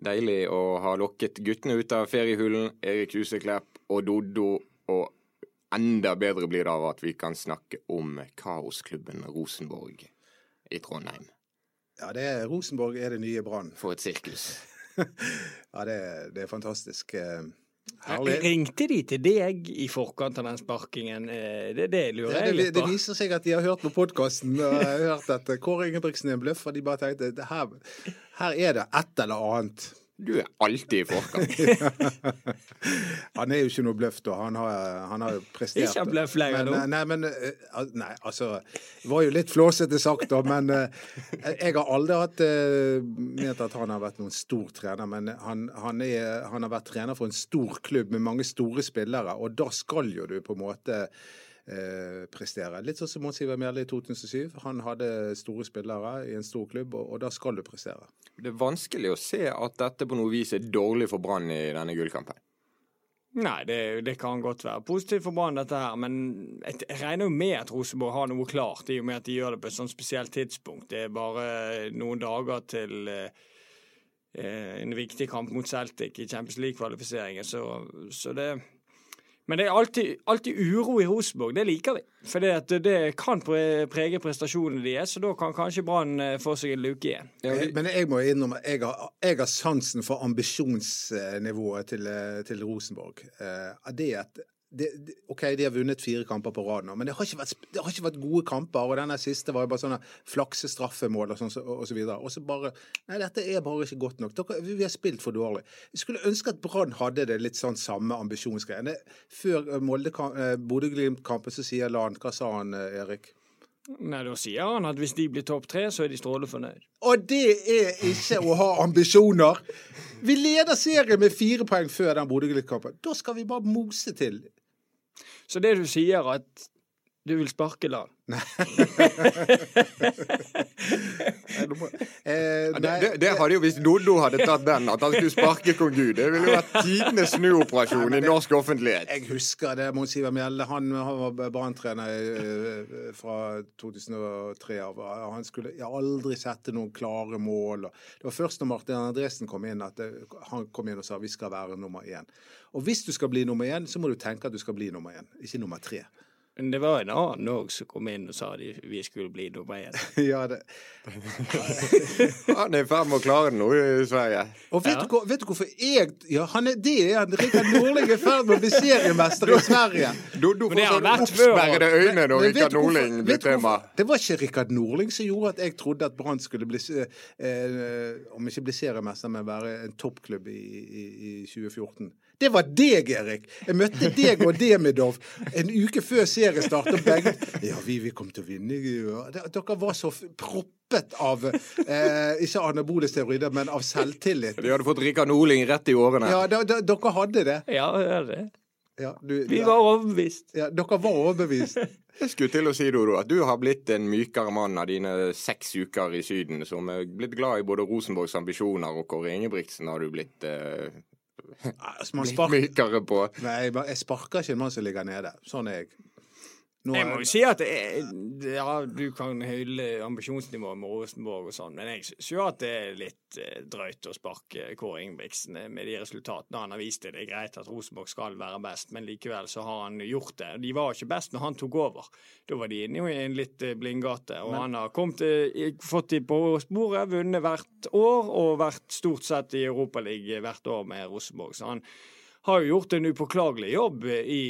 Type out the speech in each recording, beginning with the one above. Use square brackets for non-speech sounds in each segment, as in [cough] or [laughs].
Deilig å ha lokket guttene ut av feriehulen, Erik Huseklepp og Doddo. Og enda bedre blir det av at vi kan snakke om kaosklubben Rosenborg i Trondheim. Ja, det er Rosenborg er det nye Brann. For et sirkus. [laughs] ja, det, det, er fantastisk. Herlig. Ringte de til deg i forkant av den sparkingen? Eh, det, det lurer jeg litt på. Det viser seg at de har hørt på podkasten og hørt at Kåre Ingebrigtsen er en bløff, og de bare tenkte her, her er det et eller annet. Du er alltid i forkant. [laughs] han er jo ikke noe bløff, da. Han har, han har prestert. Ikke bløff lenger nå. Nei, men eh, Nei, altså Det var jo litt flåsete sagt, da. Men uh, jeg har aldri hatt ment at han har vært noen stor trener. Men han, han, er, han har vært trener for en stor klubb med mange store spillere, og da skal jo du på en måte eh, prestere. Litt sånn som Mons Iver Mjelde i 2007. Han hadde store spillere i en stor klubb, og, og da skal du prestere. Det er vanskelig å se at dette på noe vis er dårlig for Brann i denne gullkampen. Nei, det, det, kan godt være positivt for Brann, dette her. Men jeg, regner jo med at Rosenborg har noe klart, i og med at de gjør det på et sånt spesielt tidspunkt. Det er bare noen dager til eh, en viktig kamp mot Celtic i Champions League-kvalifiseringen. Så, så det men det er alltid, alltid uro i Rosenborg. Det liker vi. For det, det kan prege prestasjonene deres, så da kan kanskje Brann eh, få seg en luke igjen. Ja, men jeg må innrømme jeg har, jeg har sansen for ambisjonsnivået til, eh, til Rosenborg. Eh, det at det, OK, de har vunnet fire kamper på rad nå, men det har, vært, det har, ikke vært, gode kamper. og Denne siste var jo bare sånne flaksestraffemål og, sånn, og så videre. Og så bare Nei, dette er bare ikke godt nok. Dere, vi har spilt for dårlig. Jeg skulle ønske at Brann hadde det litt sånn samme ambisjonsgreiene. Før eh, eh, Bodø-Glimt-kampen så sier Lan Hva sa han, eh, Erik? Nei, Da sier han at hvis de blir topp tre, så er de strålende fornøyd. Og det er ikke å ha ambisjoner! Vi leder serien med fire poeng før den Bodø-Glimt-kampen. Da skal vi bare mose til. Så det du sier at du vil sparke Lan? [laughs] Nei. eh, det, det, det, hadde jo hvis Doddo hadde tatt den, at han skulle sparke kong Gud. Det ville jo vært tidenes snuoperasjon i norsk offentlighet. Jeg husker det. Mons Iver Mjelde, han, han var branntrener eh, fra 2003 av. Han skulle aldri sette noen klare mål. Det var først når Martin Andresen kom inn, at han kom inn og sa vi skal være nummer én. Og hvis du skal bli nummer én, så må du tenke at du skal bli nummer én, ikke nummer tre. Men det var en annen òg som kom inn og sa at vi skulle bli nummer [laughs] én. ja, det Han er i ferd med å klare det nå i Sverige. Og vet, ja. du, vet, du, hvorfor jeg Ja, han er det er han. Rikard Norling er i ferd med å bli seriemester i Sverige. [laughs] Du, du får sånn oppsperrede øyne når Rikard Norling blir tema. Det var ikke Rikard Norling som gjorde at jeg trodde at Brann skulle bli eh, Om ikke bli seriemester, men være en toppklubb i, i, i 2014. Det var deg, Erik! Jeg møtte deg og Demidov en uke før seriestart, og begge Ja, vi, vi kom til å vinne. Dere var så proppet av eh, ikke anabole steroider, men av selvtillit. De hadde fått Rikard Norling rett i årene. Ja, da, da, dere hadde det. Ja, det er det. Ja, du, vi var overbevist. Ja, dere var overbevist. Jeg skulle til å si Dodo, at du har blitt en mykere mann av dine seks uker i Syden, som er blitt glad i både Rosenborgs ambisjoner og Kåre Ingebrigtsen har du blitt eh, Altså, Litt mykere på. Nei, jeg sparker ikke en mann som ligger nede. Sånn er jeg. Nå jeg må jo si at jeg, ja, du kan hylle ambisjonsnivået med Rosenborg og sånn, men jeg syns jo at det er litt eh, drøyt å sparke Kåre Ingebrigtsen eh, med de resultatene han har vist det. Det er greit at Rosenborg skal være best, men likevel så har han gjort det. De var ikke best når han tok over. Da var de inne i en litt eh, blindgate, og men, han har kommet, eh, fått de på sporet, vunnet hvert år og vært stort sett i Europaligaen hvert år med Rosenborg. så han har jo gjort en upåklagelig jobb i,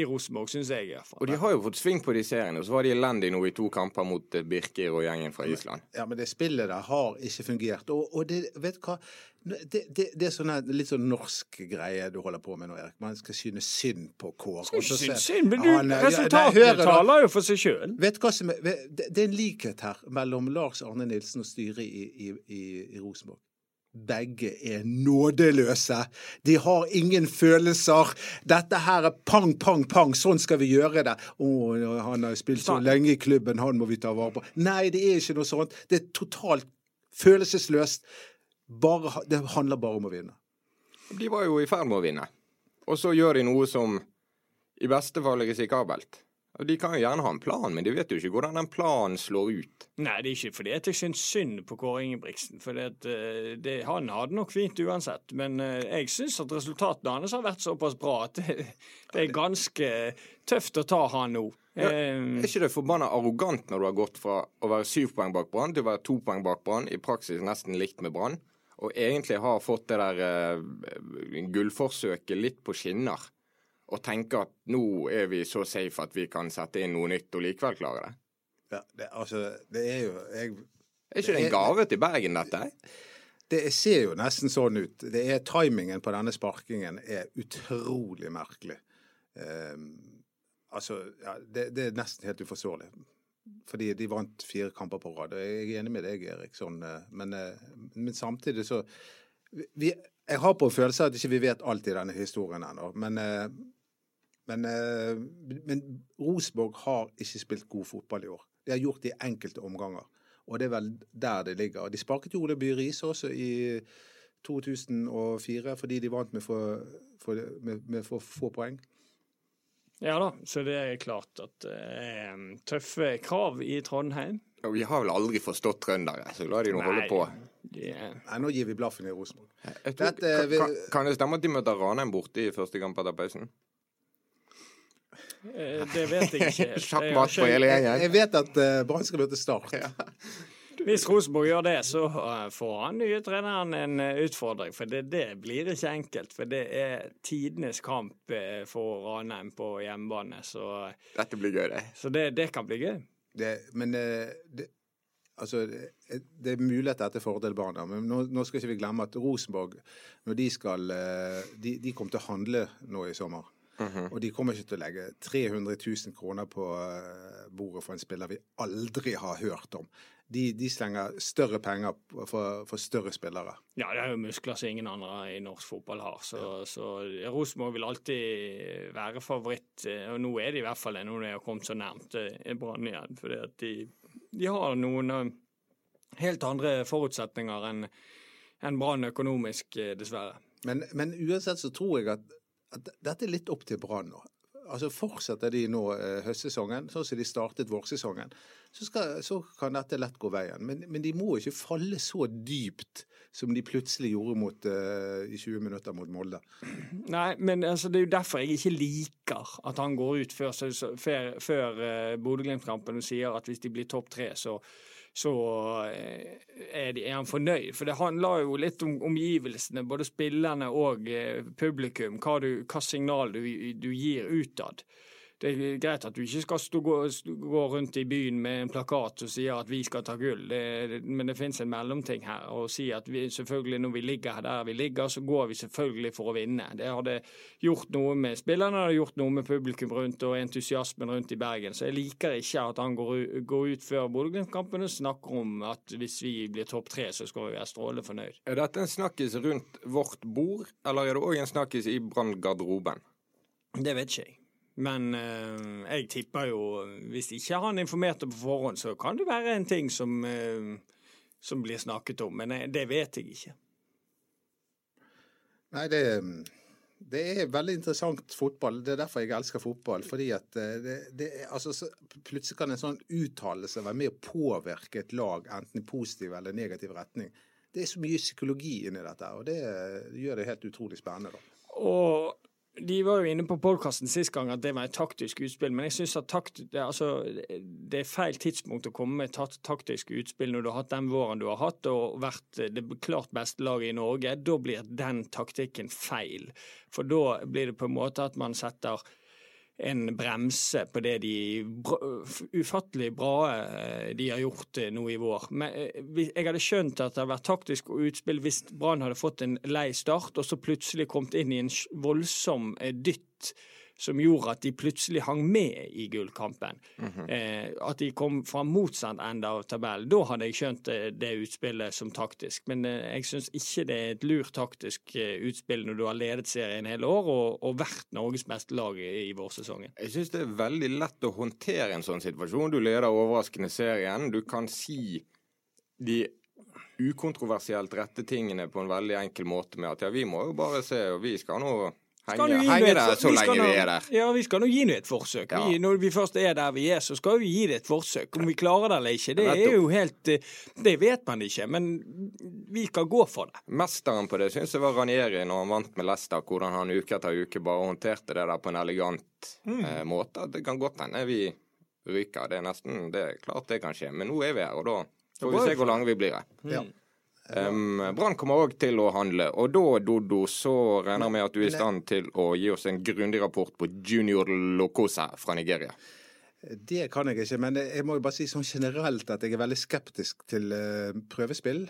i Rosenborg, syns jeg. i hvert fall. Og de har jo fått sving på de seriene. Og så var de elendige nå i to kamper mot eh, Birker og gjengen fra Island. Ja, men det spillet der har ikke fungert. Og, og det, vet du hva? Det, det, det, er sånne, litt sånn norsk greie du holder på med nå, Erik. Man skal synes synd på Kåre. Skal ikke synes synd, men du, han, resultatet ja, taler jo for seg sjøl. Vet du hva som det, er en likhet her mellom Lars Arne Nilsen og styret i, i, i, i Rosenborg. Begge er nådeløse. De har ingen følelser. Dette her er pang, pang, pang. Sånn skal vi gjøre det. Å, han har spilt så lenge i klubben, han må vi ta vare på. Nei, det er ikke noe sånt. Det er totalt følelsesløst. Bare, det handler bare om å vinne. De var jo i ferd med å vinne. Og så gjør de noe som i beste fall er risikabelt. Og De kan jo gjerne ha en plan, men de vet jo ikke hvordan den planen slår ut. Nei, det er ikke fordi jeg syns synd på Kåre Ingebrigtsen. For eh, han hadde nok fint uansett. Men eh, jeg syns at resultatene hans har vært såpass bra at det, det er ganske tøft å ta han nå. Ja, er ikke det forbanna arrogant når du har gått fra å være syv poeng bak Brann til å være to poeng bak Brann, i praksis nesten likt med Brann, og egentlig har fått det der uh, gullforsøket litt på skinner? Og tenke at nå er vi så safe at vi kan sette inn noe nytt og likevel klare det? Ja, det, altså, det er jo jeg, Er ikke det en gave til Bergen, dette? Det ser jo nesten sånn ut. Det er Timingen på denne sparkingen er utrolig merkelig. Um, altså, ja, det, det, er nesten helt uforståelig. Fordi de vant fire kamper på rad. og Jeg er enig med deg, Erik. Sånn, eh, men, eh, men, samtidig så vi, Jeg har på følelse at ikke vi vet alt i denne historien ennå. Men eh, men, eh, men Rosenborg har ikke spilt god fotball i år. De har gjort det i enkelte omganger. Og det er vel der det ligger. De sparket jo Ole Bye Riise også i 2004 fordi de vant med for, for, med, med for få poeng. Ja da, så det er klart at det er tøffe krav i Trondheim. Ja, vi har vel aldri forstått trøndere, så la de nå holde på. Yeah. Nei, nå gir vi blaffen i Rosenborg. Kan, kan, det stemme at de møter Ranheim borte i første kamp etter pausen? Eh, det vet jeg ikke. [laughs] Sjakkmatt på hele gjengen. Jeg vet at uh, Brann skal møte start. Ja. Hvis Rosenborg gjør det, så eh, får han nye treneren en utfordring. For det, det, blir ikke enkelt. For det er tidenes kamp for Ranheim på hjemmebane. Så, Dette blir gøy, det. Så det, det kan bli gøy. Det, men det, altså, det er at til fordel barna. Men nå, nå, skal ikke vi glemme at Rosenborg, når de skal De, de kommer til å handle nå i sommer. -hmm. Og de kommer ikke til å legge 300 000 kroner på eh, bordet for en spiller vi aldri har hørt om. De, de slenger større penger for, for, større spillere. Ja, det er jo muskler som ingen andre i norsk fotball har. Så, ja. så Rosenborg vil alltid være favoritt. Og nå er de i hvert fall det, når de har kommet så nærmt eh, Brann igjen. For de, de, har noen eh, helt andre forutsetninger enn en Brann økonomisk, dessverre. Men, men uansett så tror jeg at dette er litt opp til Brann nå. Altså Fortsetter de nå eh, høstsesongen, sånn som de startet vårsesongen, så, skal, så kan dette lett gå veien. Men, men, de må ikke falle så dypt som de plutselig gjorde mot, uh, i 20 minutter mot Molde. Nei, men altså, det er jo derfor jeg ikke liker at han går ut før, før, før uh, Bodø-Glimt-kampen og sier at hvis de blir topp tre, så så eh, er, de, er, han fornøyd. For det handler jo litt om omgivelsene, både spillerne og eh, publikum. Hva, du, hva signal du, du gir utad det er greit at du ikke skal stå, gå, gå, rundt i byen med en plakat som sier at vi skal ta gull, det, men det finnes en mellomting her. Å si at vi selvfølgelig når vi ligger der vi ligger, så går vi selvfølgelig for å vinne. Det hadde gjort noe med spillerne, det hadde gjort noe med publikum rundt og entusiasmen rundt i Bergen. Så jeg liker ikke at han går, går ut før Bodø-Glimt-kampen og snakker om at hvis vi blir topp tre, så skal vi være strålende fornøyd. Er dette en snakkis rundt vårt bord, eller er det òg en snakkis i Brann-garderoben? Det vet ikke jeg. Men eh, jeg tipper jo Hvis ikke han informerte på forhånd, så kan det være en ting som, eh, som blir snakket om. Men eh, det vet jeg ikke. Nei, det, det, er veldig interessant fotball. Det er derfor jeg elsker fotball. fordi at eh, det, det altså, Plutselig kan en sånn uttalelse være med å påvirke et lag, enten i positiv eller negativ retning. Det er så mye psykologi inni dette, og det gjør det helt utrolig spennende. da. Og de var jo inne på podkasten sist gang at det var et taktisk utspill, men jeg syns at takt, altså, det, er feil tidspunkt å komme med et taktisk utspill når du har hatt den våren du har hatt og vært det klart beste laget i Norge. Da blir den taktikken feil. For da blir det på en måte at man setter en bremse på det de ufattelig bra eh, de har gjort eh, nå i vår. Men eh, jeg hadde skjønt at det hadde vært taktisk utspill hvis Brann hadde fått en lei start, og så plutselig kommet inn i en voldsom dytt som gjorde at de plutselig hang med i gullkampen. eh, at de kom fra motsatt ende av tabellen. Da hadde jeg skjønt det, det utspillet som taktisk. Men eh, jeg syns ikke det er et lurt taktisk eh, utspill når du har ledet serien hele år og, og vært Norges beste lag i, i vårsesongen. Jeg syns det er veldig lett å håndtere en sånn situasjon. Du leder overraskende serien. Du kan si de ukontroversielt rette tingene på en veldig enkel måte med at ja, vi må jo bare se, og vi skal nå henge, henge der så lenge nå- vi er der. Ja, vi skal nå gi det et forsøk. Ja. Vi, når vi først er der vi er, så skal vi gi det et forsøk. Om vi klarer det eller ikke, det er jo helt eh, Det vet man ikke, men vi kan gå for det. Mesteren på det syns jeg var Ranieri når han vant med Leicester, hvordan han uke etter uke bare håndterte det der på en elegant Mm. eh, måte. Det kan godt hende vi ryker. Det er nesten det er klart det kan skje. Men nå er vi her, og da får vi se hvor lange vi blir her. Ja. Um, Brann kommer òg til å handle, og da, Doddo, så regner jeg med at du er i stand til å gi oss en grundig rapport på Junior Lokosa fra Nigeria. Det kan jeg ikke, men jeg må jo bare si sånn generelt at jeg er veldig skeptisk til eh, prøvespill.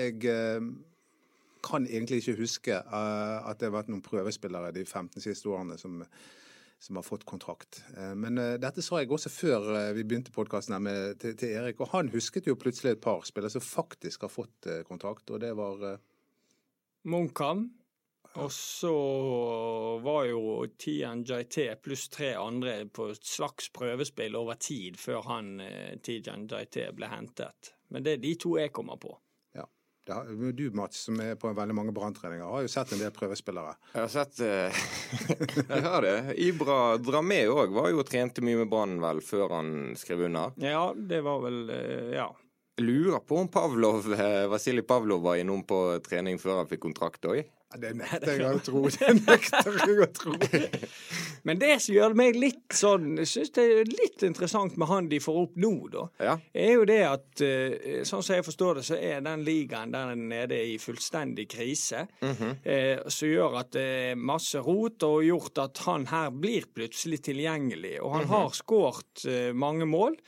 Jeg eh, kan egentlig ikke huske eh, at det har vært noen prøvespillere de 15 siste årene som, som har fått kontrakt. Eh, men eh, dette sa jeg også før eh, vi begynte podkasten til, til Erik, og han husket jo plutselig et par spillere som faktisk har fått kontrakt, og det var Munkan. Og så var jo TNJT pluss tre andre på et slags prøvespill over tid før han TNJT ble hentet. Men det er de to jeg kommer på. Ja. Du, Mats, som er på veldig mange branntreninger, har jo sett en del prøvespillere. Jeg har sett eh, [laughs] Jeg har det. Ibra Dramé òg var jo og trente mye med Brann vel før han skrev under. Ja, det var vel eh, Ja. Lurer på om Pavlov, eh, Vasilij Pavlov var innom på trening før han fikk kontrakt òg. Det nekter jeg å tro. Det nekter jeg å tro. Men det som gjør meg litt sånn Jeg syns det er litt interessant med han de får opp nå, da. Ja. er jo det at eh, sånn som jeg forstår det, så er den ligaen der nede i fullstendig krise. eh, som gjør at det er masse rot, og gjort at han her blir plutselig tilgjengelig. Og han har skåret eh, mange mål.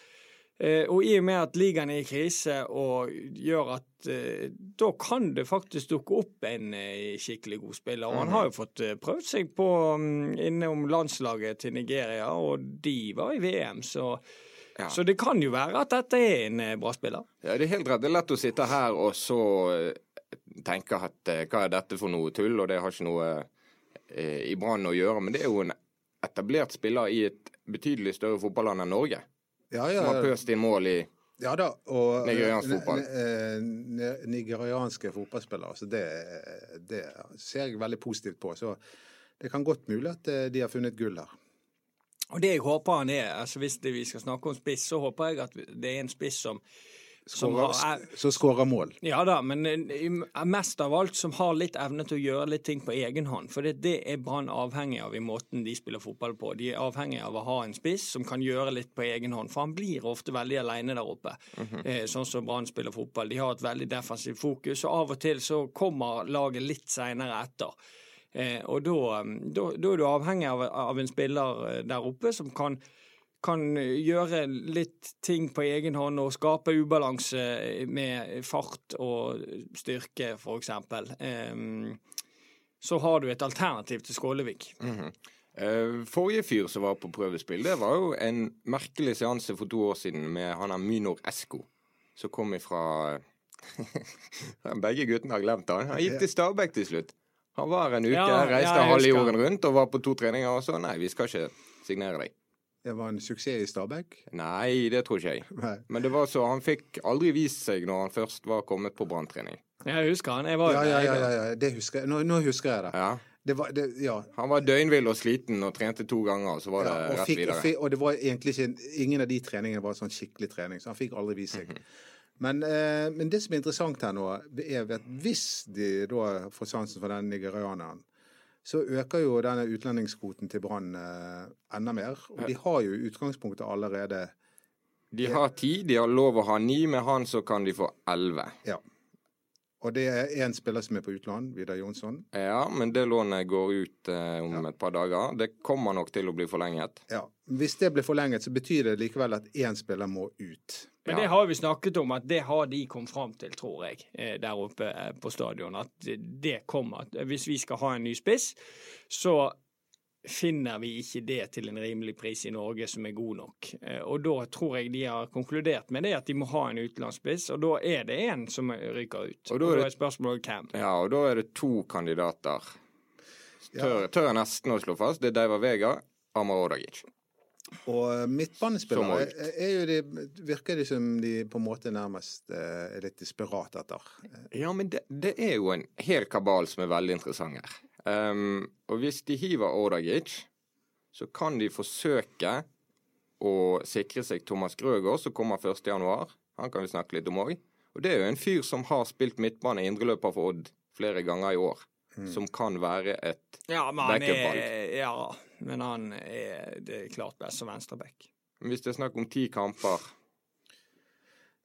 Eh, og i og med at ligaen er i krise og gjør at eh, da kan det faktisk dukke opp en eh, skikkelig god spiller. Og han har jo fått prøvd seg på mm, innom landslaget til Nigeria, og de var i VM, så Ja. så det kan jo være at dette er en bra spiller. Ja, det er helt rett. Det er lett å sitte her og så tenke at hva er dette for noe tull, og det har ikke noe i Brann å gjøre. Men det er jo en etablert spiller i et betydelig større fotballand enn Norge. Ja, Som har pøst inn mål i ja da. Og Nigeriansk fotball. ne- Nigerianske fotballspillere. Så det, det ser jeg veldig positivt på. Så det kan godt mulig at eh, de har funnet gull her. Og det jeg håper han er, altså hvis vi skal snakke om spiss, så håper jeg at det er en spiss som, som er, skårer mål. Ja da, men eh, mest av alt som har litt evne til å gjøre litt ting på egen hånd. For det, det er Brann avhengig av i måten de spiller fotball på. De er avhengig av å ha en spiss som kan gjøre litt på egen hånd. For han blir ofte veldig alene der oppe, eh, sånn som Brann spiller fotball. De har et veldig defensivt fokus, og av og til så kommer laget litt seinere etter. Eh, og da, da, da er du avhengig av, av en spiller eh, der oppe som kan, kan gjøre litt ting på egen hånd og skape ubalanse med fart og styrke, f.eks. Um, så har du et alternativ til Skålevik. Eh, Forrige fyr som var på prøvespill, det var jo en merkelig seanse for to år siden med han er Mynor Esko, som kom ifra [laughs] Begge guttene har glemt han. Han gikk til Stabæk til slutt. Han var en uke, Ja, reiste ja, halve jorden rundt og var på to treninger, og så nei, vi skal ikke signere deg. Det var en suksess i Stabæk. Nei, det tror ikke jeg. Nei. Men det var så, han fikk aldri vist seg når han først var kommet på branntrening. Jeg husker han. Jeg var Ja, ja, ja, ja, ja. Det husker jeg. Nå, nå husker jeg det. Ja. Det var, det, ja. Han var døgnvill og sliten og trente to ganger, så var det Ja, rett fikk, og, videre. fikk, og det var egentlig ikke Ingen av de treningene var sånn skikkelig trening, så han fikk aldri vist seg. Men, eh, men det som er interessant her nå, er at hvis de da får sansen for den nigerianeren, så øker jo denne utlendingskvoten til Brann eh, enda mer. Og de har jo utgangspunktet allerede De har ti, de har lov å ha ni. Med han så kan de få elleve. Ja. Og det er én spiller som er på utland, Vidar Jonsson. Ja, men det lånet går ut eh, om et par dager. Det kommer nok til å bli forlenget. Ja. Hvis det blir forlenget, så betyr det likevel at én spiller må ut. Men Ja. det har vi snakket om, at det har de kommet fram til, tror jeg, eh, der oppe eh, på stadion. At det kommer. At Hvis vi skal ha en ny spiss, så finner vi ikke det til en rimelig pris i Norge som er god nok. Eh, og da tror jeg de har konkludert med det at de må ha en utenlandsspiss, og da er det en som ryker ut. Og Og da da er er, det- spørsmålet hvem. Ja, og da er det to kandidater. Tør, tør jeg nesten å slå fast. Det er Deiva Vega, Amar Odagic. Og eh, midtbanespillere er, er jo de, virker de som de på en måte nærmest eh, er litt desperat etter. Ja, men det, det er jo en hel kabal som er veldig interessant her. Um, og hvis de hiver Ordagic, så kan de forsøke å sikre seg Thomas Grøgaard, som kommer 1.1. Han kan vi snakke litt om òg. Og det er jo en fyr som har spilt midtbane indreløper for Odd flere ganger i år. Som kan være et Ja, men han Backup-valg. er, ja, men han er det er klart best som venstreback. Hvis det er snakk om ti kamper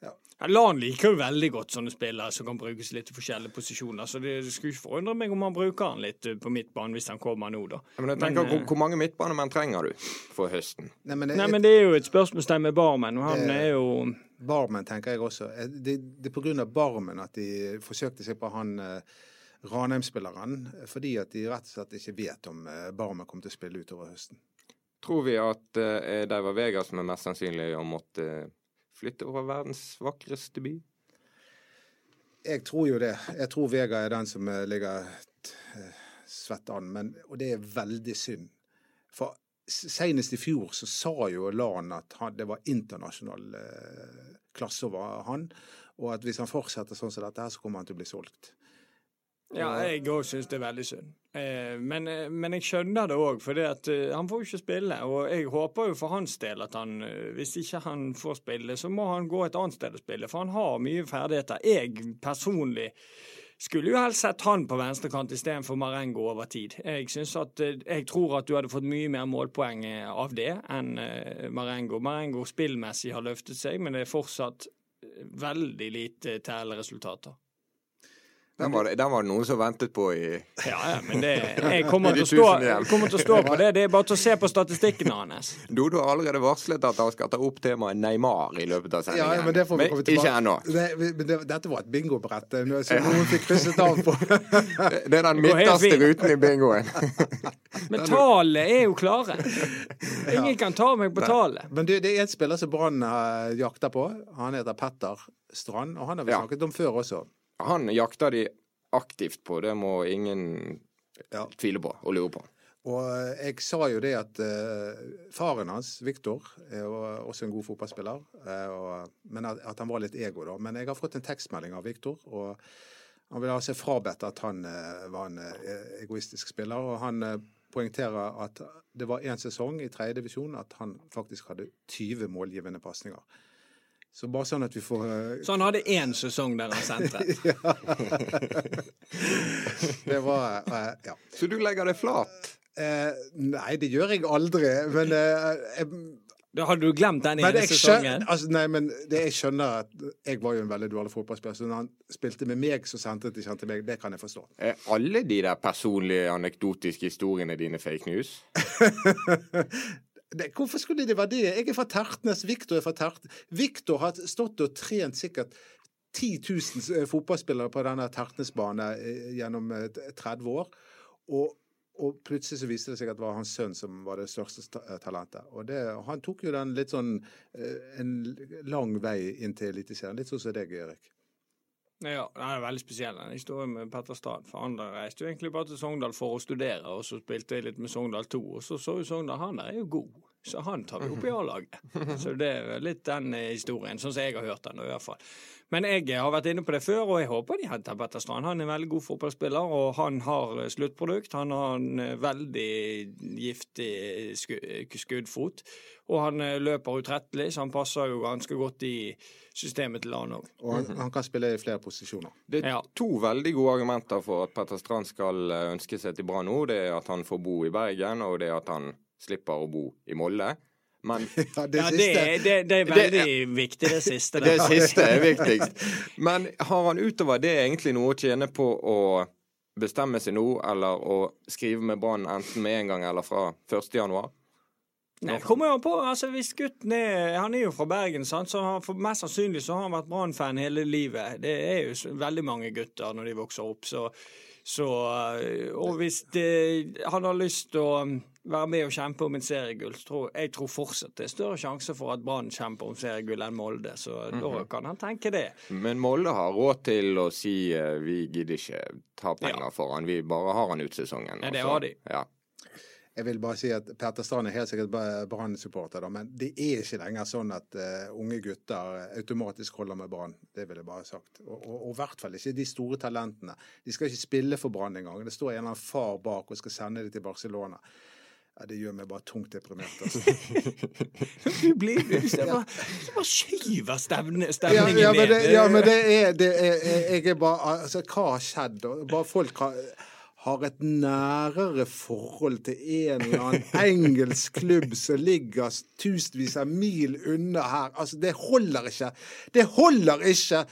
Ja, Lan liker jo veldig godt sånne spillere som kan brukes litt i forskjellige posisjoner, så det, det skulle ikke forundre meg om han bruker han litt eh, på midtbanen hvis han kommer nå, da. Men jeg tenker, Men, hvor, eh, hvor mange midtbanemenn trenger du for høsten? Nei, men, Nei, men det er jo et spørsmålstegn med Barmen, og han det, er jo Barmen tenker jeg også. Eh, Det, det er på grunn av Barmen at de forsøkte seg på han eh, Ranheim-spilleren, fordi at de rett og slett ikke vet om eh, Barmen kommer til å spille utover høsten. Tror vi at det var Vegard som er mest sannsynlig å måtte flytte over verdens vakreste by? Jeg tror jo det. Jeg tror Vegard er den som eh, ligger eh, svett an, men, og det er veldig synd. For senest i fjor så sa jo Lan at han, det var internasjonal eh, klasse over han, og at hvis han fortsetter sånn som dette, her, så kommer han til å bli solgt. Ja, jeg òg syns det er veldig synd. Eh, men, eh, men jeg skjønner det òg, for eh, han får jo ikke spille. Og jeg håper jo for hans del at han, hvis ikke han får spille, så må han gå et annet sted og spille, for han har mye ferdigheter. Jeg personlig skulle jo helst sett han på venstrekant istedenfor Marengo over tid. Jeg at, jeg tror at du hadde fått mye mer målpoeng av det enn Marengo. Marengo spillmessig har løftet seg, men det er fortsatt veldig lite tellresultater. Den var, den var det noen som ventet på i Ja, ja, men det, jeg [laughs] kommer til, å stå, jeg kommer til å stå på det. Det er bare til å se på statistikken [laughs] hans. Dodo har allerede varslet at han skal ta opp temaet Neymar i løpet av sendingen. Ja, men det får vi komme tilbake ikke ennå. Det, dette var et bingobrett eh, som noen fikk krysset av på. [laughs] Det er den midterste ruten i bingoen. Men tallene er jo klare. Ingen kan ta meg på tallet. Men det, det er en spiller som Brann eh, jakter på. Han heter Petter Strand, og han har vi Ja. snakket om før også. Han jakter de aktivt på, det må ingen Ja. tvile på og lure på. Og eh, jeg sa jo det at uh, faren hans, Viktor, er også en god fotballspiller. Uh, og, men at, at han var litt ego, da. Men jeg har fått en tekstmelding av Viktor, og han vil ha seg frabedt at han uh, var en egoistisk spiller. Og han poengterer at det var én sesong i tredje divisjon at han faktisk hadde 20 målgivende pasninger. Så bare sånn at vi får uh... Så han hadde én sesong der han sentret. [laughs] Det var uh, Ja. Så du legger deg flat? Uh, nei, det gjør jeg aldri. Men jeg, Da hadde du glemt den Men ene sesongen. altså, nei, men det, jeg skjønner at jeg var jo en veldig dårlig fotballspiller, så når han spilte med meg, så sentret ikke han til meg. Det kan jeg forstå. Er alle de der personlige, anekdotiske historiene dine fake news? [laughs] Det, hvorfor skulle det være det? Jeg er fra Tertnes, Viktor er fra Tertnes. Viktor har stått og trent sikkert 10 000 fotballspillere på denne Tertnesbanen eh, gjennom eh, 30 år. Og, og plutselig så viste det seg at det var hans sønn som var det største eh, talentet. Og det, han tok jo den litt sånn eh, en lang vei inn til Eliteserien. Litt sånn som deg, Erik. Ja, den er veldig spesiell, den historien med Petter Strand. For han reiste jo egentlig bare til Sogndal for å studere, og så spilte jeg litt med Sogndal 2, og så så jo Sogndal han der er jo god, så han tar vi opp i A-laget. [laughs] Så det er litt den eh, historien, sånn som jeg har hørt den, i hvert fall. Men jeg har vært inne på det før, og jeg håper de henter Petter Strand. Han er en veldig god fotballspiller, og han har eh, sluttprodukt. Han har en eh, veldig giftig skuddfot, og han eh, løper utrettelig, så han passer jo ganske godt i systemet til han òg. Og han, han kan spille i flere posisjoner. Det er Ja. to veldig gode argumenter for at Petter Strand skal eh, ønske seg til Brann nå. Det er at han får bo i Bergen, og det er at han slipper å bo i Molde. Men [laughs] Ja, det Ja, det er, det, det er veldig viktig, det siste. det siste er [laughs] viktigst. Men har han utover det egentlig noe å tjene på å bestemme seg nå, eller å skrive med Brann enten med en gang eller fra 1. januar? Nei, kommer jo på. altså Hvis gutten er Han er jo fra Bergen, sant? så han, for mest sannsynlig så har han vært Brann-fan hele livet. Det er jo veldig mange gutter når de vokser opp. Så, Så, eh, og hvis det, han har lyst til å være med og kjempe om en seriegull, jeg tror fortsatt det er større sjanse for at Brann kjemper om seriegull enn Molde. Så Mhm. da kan han tenke det. Men Molde har råd til å si eh, vi gidder ikke ta penger Ja. for han, vi bare har han ut sesongen. Ja, det har de. Ja. Jeg vil bare si at Petter Strand er helt sikkert Brann-supporter, men det er ikke lenger sånn at uh, unge gutter automatisk holder med Brann. Det vil jeg bare ha sagt. Og i hvert fall ikke de store talentene. De skal ikke spille for Brann engang. Det står en eller annen far bak og skal sende dem til Barcelona. Ja, det gjør meg bare tungt deprimert. Altså. [laughs] Du blir ser bare, du bare skyver stemningen Ja, ja, men det, ja, men det er, det er Jeg er bare Altså, hva har skjedd? Bare folk har, har et nærere forhold til en eller annen engelsk klubb som ligger tusenvis av mil unna her. Altså, det holder ikke. Det holder ikke!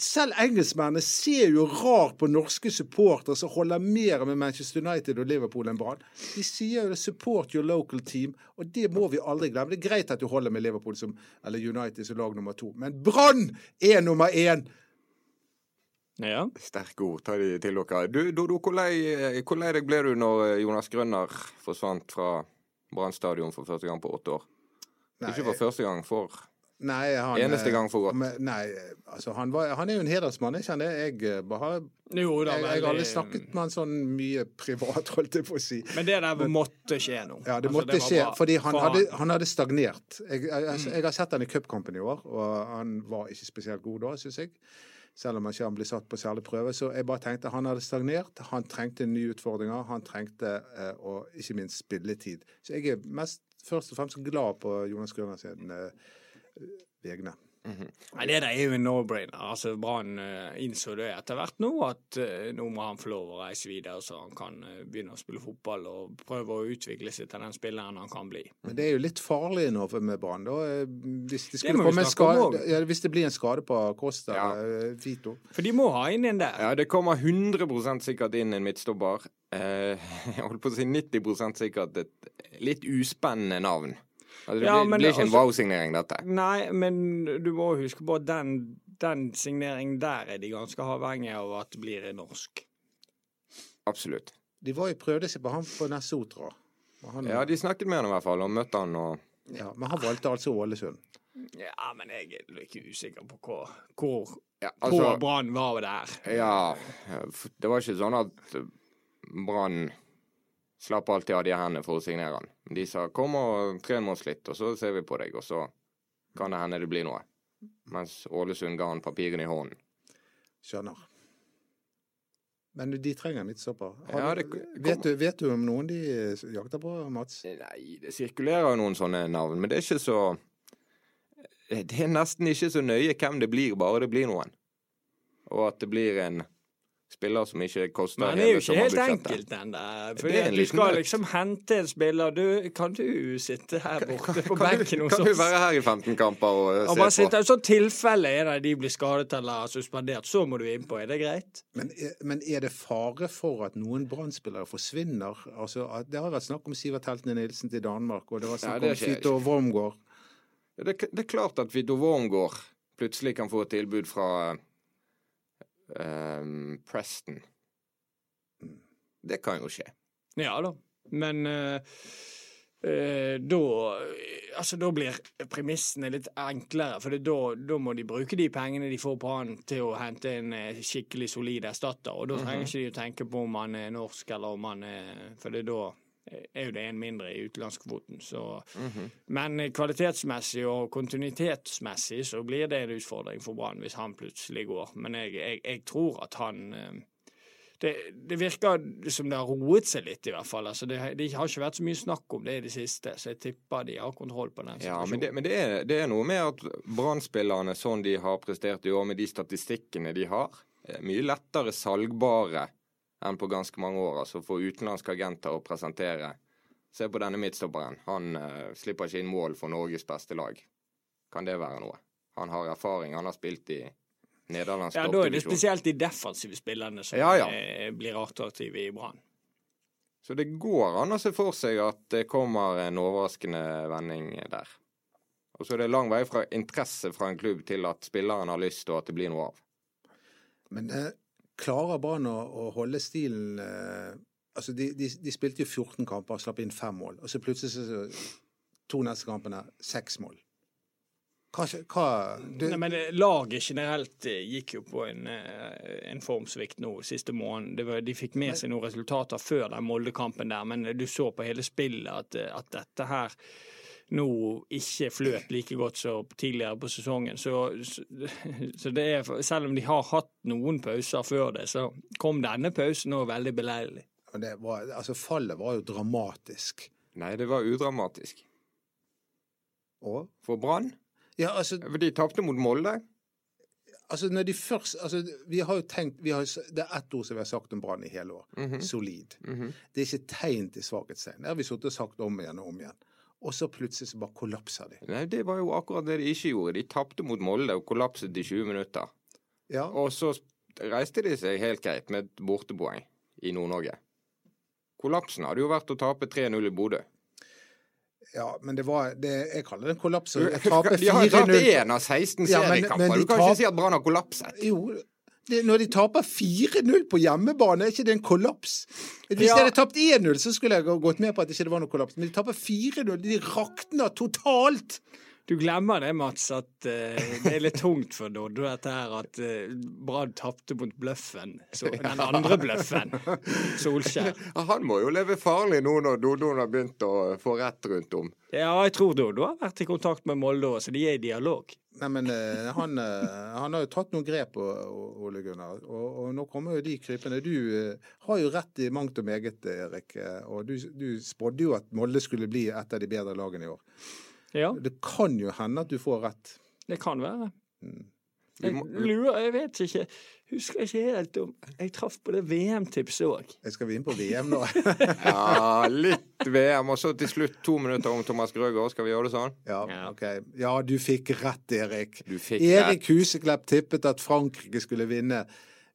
Selv engelskmennene ser jo rart på norske supportere som holder mer med Manchester United og Liverpool enn Brann. De sier jo det 'support your local team', og det må vi aldri glemme. Det er greit at du holder med Liverpool som, eller United som lag nummer to, men Brann er nummer én! Ja. Sterke ord. Ta de til dere. Du, Dodo, hvor lei, deg ble du når Jonas Grønner forsvant fra Brann stadion for første gang på åtte år? Nei, Ikke for første gang, for nei, han, eneste gang for godt. Men, nei, altså han, var, han er jo en hedersmann, ikke han det? Jeg, eh, bare, Jo da, jeg, jeg har aldri snakket med han sånn mye privat, [laughs] holdt jeg på å si. Men det der måtte skje nå. Ja, det Altså, måtte det skje, bra fordi han, for hadde, han hadde stagnert. Jeg, jeg, Mm. jeg, jeg har sett han i cupkampen i år, og han var ikke spesielt god da, syns jeg. Selv om han ikke ble satt på særlig prøve. Så jeg bare tenkte han hadde stagnert. Han trengte nye utfordringer. Han trengte, eh, og ikke minst, spilletid. Så jeg er mest, først og fremst glad på Jonas Grønner sin eh, vegne. Nei, Det der er jo en no-brainer. Altså, Brann eh, innså det etter hvert nå, at eh, nå må han få lov å reise videre, så han kan eh, begynne å spille fotball og prøve å utvikle seg til den spilleren han kan bli. Men det er jo litt farlig nå for- med Brann. da. Hvis det, skulle komme en skade, ja, hvis det blir en skade på Costa Ja. Fito. Vito For de må ha inn en der. Ja, det kommer 100 sikkert inn en midtstopper. Eh, [laughs] jeg holdt på å si 90% sikkert et litt uspennende navn. Altså, det Ja, blir, men blir ikke en altså- wow-signering, dette. Nei, men du må huske på at den, den signeringen der er de ganske avhengige av at det blir norsk. Absolutt. De var jo prøvde seg på han på Nessotra. Han- Ja, de snakket med han i hvert fall, og møtte han og Ja, men han valgte altså Ålesund. Ja, men jeg er ikke usikker på hvor, hvor, ja, hvor altså, Brann var der. ja, det var ikke sånn at Brann slapp alltid av de hendene for å signere han. De sa 'kom og tren med oss litt, og så ser vi på deg', og så kan det hende det blir noe. Mens Ålesund ga han papirene i hånden. Skjønner. Men de trenger en midtstopper. Ja, vet, du, vet du om noen de jakter på, Mats? Nei, det sirkulerer jo noen sånne navn, men det er ikke så Det er nesten ikke så nøye hvem det blir, bare det blir noen. Og at det blir en spiller som ikke koster Men det er jo ikke helt enkelt, den der. Det er en du skal liksom hente en spiller. Du, kan du sitte her borte på benken hos oss? kan du være her i 15 kamper og Og se bare på? sitte, I sånn tilfelle en av de blir skadet eller suspendert, så må du innpå. Er det greit? Men, er- men er det fare for at noen Brann-spillere forsvinner? Altså, det har vært snakk om Sivert Heltene Nilsen til Danmark, og det var Ja, snakk det om er Fito Wormgård. Det, er- det er klart at Vito Wormgård plutselig kan få et tilbud fra ehm, Preston. Det kan jo skje. Ja da. Men uh, uh, da Altså, da blir premissene litt enklere. For da, da må de bruke de pengene de får på han til å hente en eh, skikkelig solid erstatter. Og da trenger ikke de å tenke på om han er norsk eller om han er For det, er da er jo det en mindre i utenlandskvoten. Så Men eh, kvalitetsmessig og kontinuitetsmessig så blir det en utfordring for Brann hvis han plutselig går. Men jeg, jeg, jeg tror at han eh, det, det virker som det har roet seg litt, i hvert fall. Altså, det, det har ikke vært så mye snakk om det i det siste, så jeg tipper de har kontroll på den Ja, situasjonen. men det, men det, er, det er noe med at Brann-spillerne, sånn de har prestert i år, med de statistikkene de har, er mye lettere salgbare enn på ganske mange år. Altså for utenlandske agenter å presentere. Se på denne midtstopperen. Han uh, slipper ikke inn mål for Norges beste lag. Kan det være noe? Han har erfaring. Han har spilt i nederlandsk Ja, Da er det spesielt de defensive spillerne som Ja, ja. eh, blir attraktive i Brann. Så det går an å se for seg at det kommer en overraskende vending der. Og så er det lang vei fra interesse fra en klubb til at spilleren har lyst, og at det blir noe av. Men eh, klarer Brann å, holde stilen eh, Altså, de, de, de spilte jo 14 kamper og slapp inn fem mål. Og så plutselig så to neste kampene seks mål. Hva, hva du, Nei, men eh, Laget generelt eh, gikk jo på en, en formsvikt nå siste måneden. Var, de fikk med seg noen resultater før den Molde-kampen der, men du så på hele spillet at, at dette her nå ikke fløt like godt som tidligere på sesongen. Så, så, [laughs] så det er, selv om de har hatt noen pauser før det, så kom denne pausen òg veldig beleilig. det var, altså, fallet var jo dramatisk. Nei, det var udramatisk. Og? For Brann? Ja, altså, de tapte mot Molde. altså når de først altså, Vi har jo tenkt vi har, Det er ett ord som vi har sagt om Brann i hele år. Mhm. Solid. Mhm. Det er ikke tegn til svakhetstegn. Det har vi sittet og sagt om igjen og om igjen. Og så plutselig så bare kollapsa de. Nei, det var jo akkurat det de ikke gjorde. De tapte mot Molde og kollapset i 20 minutter. Ja, Og så reiste de seg helt greit med et bortepoeng i Nord-Norge. Kollapsen hadde jo vært å tape 3-0 i Bodø. ja men det var det, Jeg kaller det en kollaps. [laughs] De Jeg taper har jo tapt 4-0. én av 16 Ja, men- seriekamper. men de Du kan tap- ikke si at Brann har kollapset. Jo, når de taper 4-0 på hjemmebane, er ikke det en kollaps? Hvis Ja. de hadde tapt 1-0, så skulle jeg gått med på at det ikke var noe kollaps. Men de taper 4-0. De rakner totalt. Du glemmer det, Mats, at uh, det er litt tungt for Doddo dette her at uh, Brann tapte mot bløffen. Så, den andre bløffen. Solskjær. [laughs] Ja, Han må jo leve farlig nå når Doddoen har begynt å få rett rundt om. Ja, jeg tror Doddo har vært i kontakt med Molde òg, så de er i dialog. Nei, men uh, han, eh, han har jo tatt noen grep, Ole Gunnar. Og, og nå kommer jo de krypende. Du eh, har jo rett i mangt og meget, Erik. eh, Og du, du spådde jo at Molde skulle bli et av de bedre lagene i år. Ja, Det kan jo hende at du får rett. det kan være. Mm. Jeg lurer, jeg vet ikke. Husker ikke helt om Jeg traff på det VM-tipset òg. Skal vi inn på VM nå? [laughs] Ja, litt VM, og så til slutt to minutter om Thomas Grøgaard. Skal vi gjøre det sånn? Ja, Ja. ok. Ja, du fikk rett, Erik. Du fikk Erik Huseklepp tippet at Frankrike skulle vinne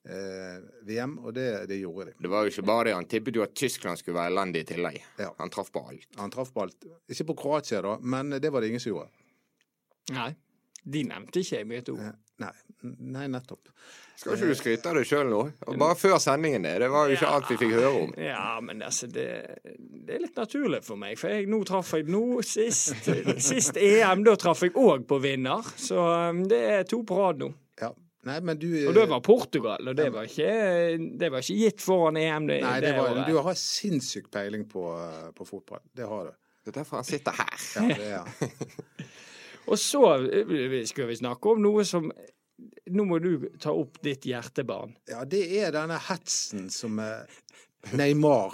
VM, og det, det gjorde de. Det var jo ikke bare det. Han tippet jo at Tyskland skulle være elendig i tillegg. Ja. Han traff på alt. Han traff på alt. Ikke på Kroatia, da, men det var det ingen som gjorde. Nei, de nevnte ikke jeg med et ord. Eh, Nei, nei nettopp. Skal ikke du skryte av deg sjøl nå? Bare før sendingen, det. Det var jo ikke alt vi fikk høre om. Ja, men altså, det, det er litt naturlig for meg. For jeg, nå traff jeg nå sist, sist EM, da traff jeg òg på vinner. Så det er to på rad nå. Nei, men du Og det var Portugal, og det var ikke, det var ikke gitt foran EM. Det, Nei, det det var, du har sinnssyk peiling på, eh, på fotball. Det har du. Det er derfor han sitter her. Ja, det er. [laughs] Og så skulle skal vi snakke om noe som Nå må du ta opp ditt hjertebarn. ja, det er denne hetsen som eh, Neymar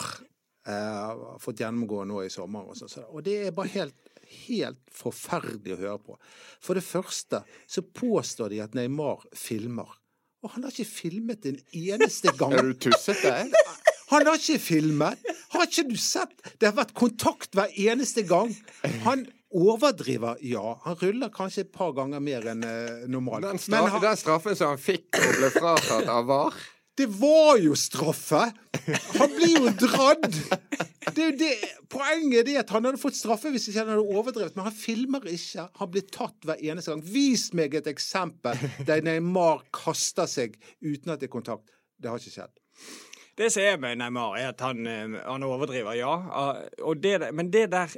eh, har fått gjennomgå nå i sommer. Og, sånn, så- og det er bare helt, helt forferdelig å høre på. For det første så påstår de at Neymar filmer. Og han har ikke filmet en eneste gang. [laughs] Er du tussete? [laughs] Han har ikke filmet! Har ikke du sett? Det har vært kontakt hver eneste gang. Han overdriver, ja. Han ruller kanskje et par ganger mer enn eh, normalt. Den, Men han, den straffen som han fikk og ble fratatt av VAR det var jo straffe! Han blir jo dradd! Det det, poenget er at han hadde fått straffe hvis ikke han hadde overdrevet, men han filmer ikke. Han blir tatt hver eneste gang. Vis meg et eksempel der Neymar kaster seg uten at det er kontakt. Det har ikke skjedd. Det som er med Neymar, er at han, eh, han overdriver, ja. Ah, det, men det der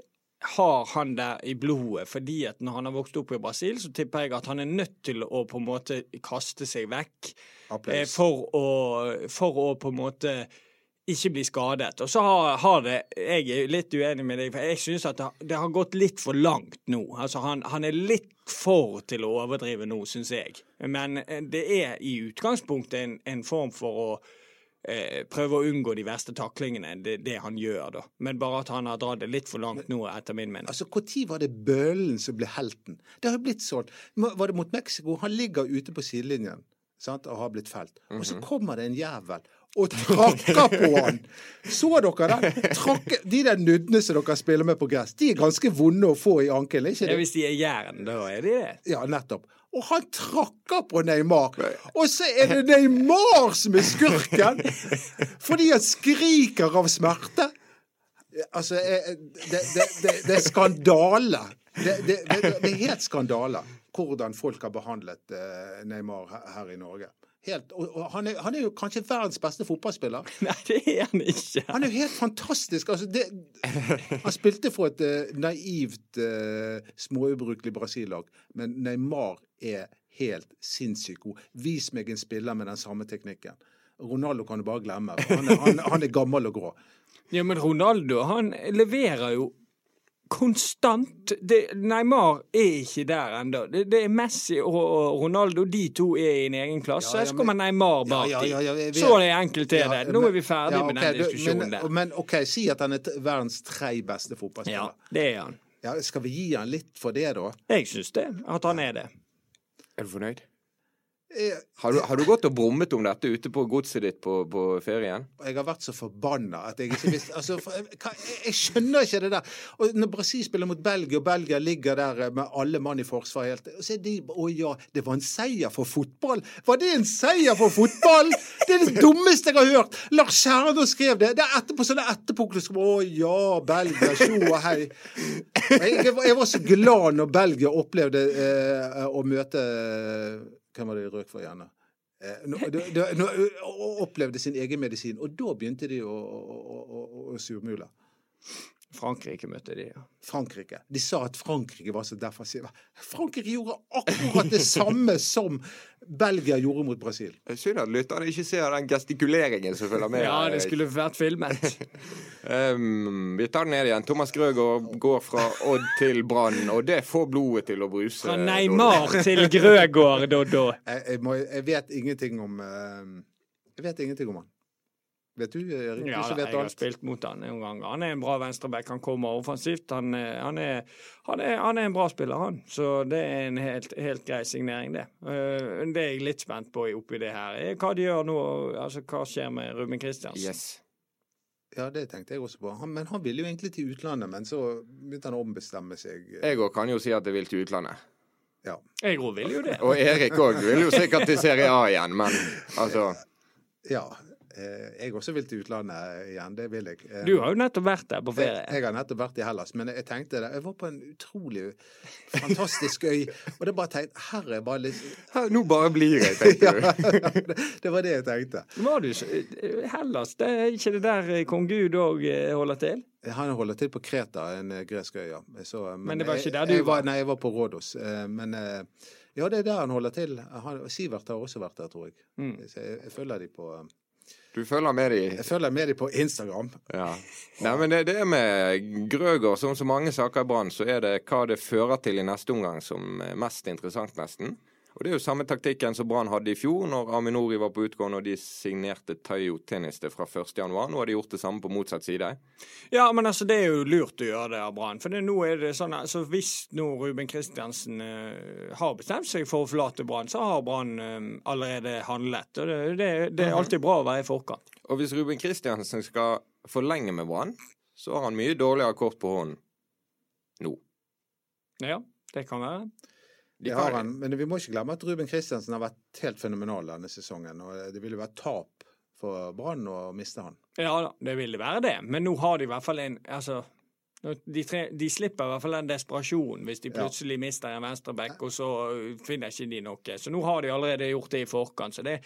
har han det i blodet, fordi at når han har vokst opp i Brasil, så tipper jeg at han er nødt til å på en måte kaste seg vekk eh, for å, for å på en måte ikke bli skadet. Og så har, har det Jeg er litt uenig med deg, for jeg syns at det, har- det har gått litt for langt nå. Altså han, han er litt for til å overdrive nå, syns jeg. Men eh, det er i utgangspunktet en, en form for å eh, prøve å unngå de verste taklingene, det, det han gjør, da. Men bare at han har dratt det litt for langt nå, etter min mening. Altså, Når var det Bøhlen som ble helten? Det har jo blitt sånn. Var det mot Mexico? Han ligger ute på sidelinjen sant, og har blitt felt. Og så kommer det en jævel og trakker på han! [laughs] Så dere den? Trakke, de der nuddene som dere spiller med på gress, de er ganske vonde å få i ankelen, ikke Ja, hvis de er jern, da er de det. Ja, nettopp. Og han trakker på Neymar. Og så er det Neymar som er skurken! Fordi han skriker av smerte. Altså, eh, det, det, det, det er skandale. Det, er helt skandale hvordan folk har behandlet eh, Neymar her i Norge. Helt, og, og han, er, han er jo kanskje verdens beste fotballspiller. [laughs] Nei, det er han ikke. Han er jo helt fantastisk. Altså, det, han spilte for et uh, naivt, uh, småubrukelig Brasil-lag, men Neymar er helt sinnssykt god. Vis meg en spiller med den samme teknikken. Ronaldo kan du bare glemme. Han er, han, han er gammel og grå. Ja, men Ronaldo, han leverer jo konstant. Det, Neymar er ikke der ennå. Det, det, er Messi og Ronaldo. De to er i en egen klasse. Ja, ja, så kommer Neymar bak ja, de. Så er det enkelt er det. Nå er vi ferdig med den diskusjonen men, der. Men OK, si at han er verdens tre beste fotballspiller. Ja, det er han. Ja, skal vi gi han litt for det, da? Jeg syns det. At han er det. Er du fornøyd? Har du, har du, gått og brummet om dette ute på godset ditt på, på ferien? Jeg har vært så forbanna at jeg ikke visste altså, jeg, jeg, skjønner ikke det der. Og Når Brasil spiller mot Belgia, og Belgia ligger der med alle mann i forsvar helt Så er de Å ja, det var en seier for fotball! Var det en seier for fotball?! Det er det dummeste jeg har hørt! Lars Kjernås skrev det. Det er etterpå sånne etterpåklokskap. Å ja, Belgia, tjo og hei. Jeg, jeg, var så glad når Belgia opplevde eh, å møte hvem var det de røk for? Eh, nå, [laughs] de, de, opplevde sin egen medisin, og da begynte de å, å, å, å surmule. Frankrike møtte de, ja. Frankrike. De sa at Frankrike var så defensive. Frankrike gjorde akkurat det samme som Belgia gjorde mot Brasil. Synd at lytterne ikke ser den gestikuleringen som følger med. ja, det skulle vært filmet. [laughs] um, vi tar den ned igjen. Thomas Grøgaard går fra Odd til Brann, og det får blodet til å bruse. Fra Neymar til Grøgaard, Doddo. Jeg, jeg, jeg, vet ingenting om uh, Jeg vet ingenting om han. Vet du, Erik? Ja, du vet jeg alt. har spilt mot han noen gang. Han er en bra venstreback. Han kommer offensivt. Han, han, er, han, er, han, er, en bra spiller, han. Så det er en helt, helt grei signering, det. Uh, det er jeg litt spent på oppi det her. Hva de gjør nå, altså hva skjer med Ruben Kristiansen? Yes. Ja, det tenkte jeg også på. Han, men han ville jo egentlig til utlandet, men så begynte han å ombestemme seg. Jeg òg kan jo si at jeg vil til utlandet. Ja. Jeg òg vil jo det. Og Erik òg vil jo sikkert til Serie A igjen, men altså Ja. Eh, jeg også vil til utlandet igjen. Det vil jeg. Eh, du har jo nettopp vært der på ferie. Jeg, jeg har nettopp vært i Hellas. Men jeg tenkte det. Jeg var på en utrolig fantastisk øy. Og det bare tenkte Her er bare litt her, Nå bare blir jeg, tenkte du. [laughs] ja, det, det, var det jeg tenkte. Var du Hellas? Det er ikke det der kong Gud òg holder til? Han holder til på Kreta, en gresk øy, ja. Så, men, men, det var ikke der du var? Nei, jeg var på Rådos. Men ja, det er der han holder til. Han, Sivert har også vært der, tror jeg. Mm. Så jeg, jeg følger de på du følger med dem? Jeg følger med dem på Instagram. Ja. Nei, men det, det er med Grøger, som så mange saker i Brann, så er det hva det fører til i neste omgang som er mest interessant, nesten. Og Det er jo samme taktikken som Brann hadde i fjor, når Aminori var på utgående og de signerte Tayo Tenniste fra 1.1. Nå har de gjort det samme på motsatt side. Ja, men altså det er jo lurt å gjøre det av Brann. For det, nå er det sånn, altså Hvis nå Ruben Kristiansen uh, har bestemt seg for å forlate Brann, så har Brann uh, allerede handlet. og det, det, det, er mhm. alltid bra å være i forkant. Og hvis Ruben Kristiansen skal forlenge med Brann, så har han mye dårligere kort på hånden nå. Ja, det kan være. Det har han, men vi må ikke glemme at Ruben Kristiansen har vært helt fenomenal denne sesongen. og Det ville vært tap for Brann å miste han. Ja da, det ville være det. Men nå har de i hvert fall en altså, de, tre, de, slipper i hvert fall den desperasjonen hvis de plutselig ja. mister en venstreback, og så finner ikke de noe. Så nå har de allerede gjort det i forkant. Så det,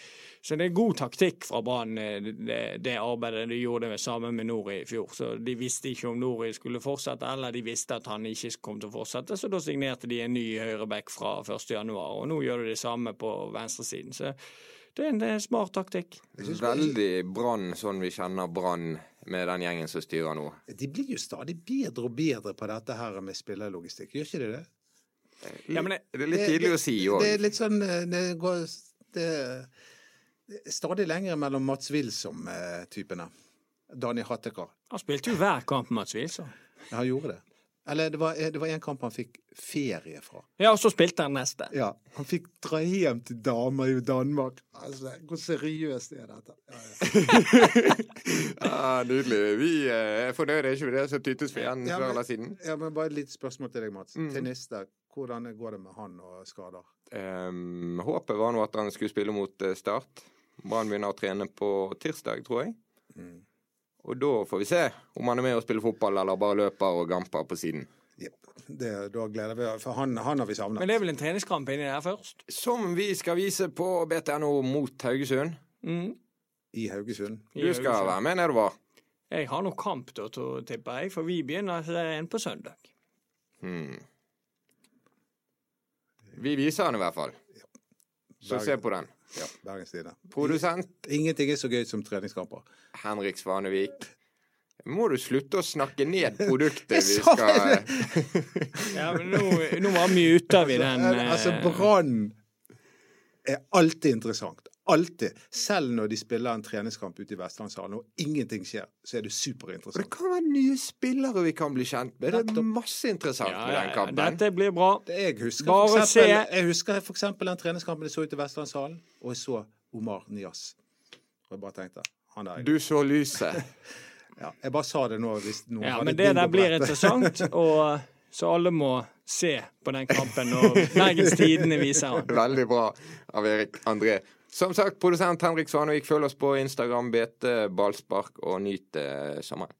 så det er god taktikk fra Brann, eh, det, det, arbeidet de gjorde sammen med Nori i fjor. Så De visste ikke om Nori skulle fortsette, eller de visste at han ikke kom til å fortsette. Så da signerte de en ny høyreback fra 1.1, og nå gjør de det samme på venstresiden. Så det er en smart taktikk. Veldig Brann sånn vi kjenner Brann med den gjengen som styrer nå. De blir jo stadig bedre og bedre på dette her med spillerlogistikk, gjør ikke de det? Ja, men det, det er litt det, tidlig å si òg. Det er litt sånn eh, Det går det, stadig lenger mellom Mats Wilsom-typene. Dani Hattekar. Han spilte jo hver kamp, Mats Wilsom. Ja, han gjorde det. Eller det var, det var en kamp han fikk ferie fra. Ja, og så spilte han neste. Ja, Han fikk dra hjem til damer i Danmark. Altså, Hvor seriøst er dette? Ja, ja. ja, [laughs] nydelig. Vi eh, er fornøyde, ikke med det? Så tytes vi igjen ja, før eller siden. Ja, men Bare et lite spørsmål til deg, Mats. Mm. Tenista, hvordan går det med han og skader? Um, håpet var nå at han skulle spille mot eh, Start. Brann begynner å trene på tirsdag, tror jeg. Mm. Og da får vi se om han er med og spiller fotball eller bare løper og gamper på siden. Yep. Det, da gleder vi oss, for han, han har vi savnet. Men det er vel en treningskamp inni der først? Som vi skal vise på BTNO mot Haugesund. Mm. I Haugesund. I Du skal Haugesund. være med nedover. Jeg har nok kamp, da, tipper jeg, for vi begynner en på søndag. Hmm. Vi viser den i hvert fall. Så se på den. Ja, Bergens Tidende. Produsent Ingenting er så gøy som treningskamper. Henrik Svanevik. Må du slutte å snakke ned [laughs] produktet vi skal Ja, men nå, nå var vi ute av i den eh, Altså, Brann er alltid interessant. Alltid. Selv når de spiller en treningskamp ute i Vestlandshallen og ingenting skjer, så er det Og det kan være nye spillere vi kan bli kjent med. Det er masse interessant ja, med ja, den kampen. Dette blir bra. Det Jeg husker, Bare for eksempel, se. jeg husker eksempel den treningskampen jeg så ute i Vestlandshallen, og jeg så Omar Nias. Og jeg bare tenkte han der er Du så lyset. [laughs] ja, Jeg bare sa det nå. Hvis noen Ja, hadde men det der blir interessant, [laughs] og så alle må se på den kampen når Bergens Tidende viser han. Veldig bra av Erik André. Som sagt, produsent Henrik Svanevik, følg oss på Instagram, BT Ballspark, og nyt eh, sommeren.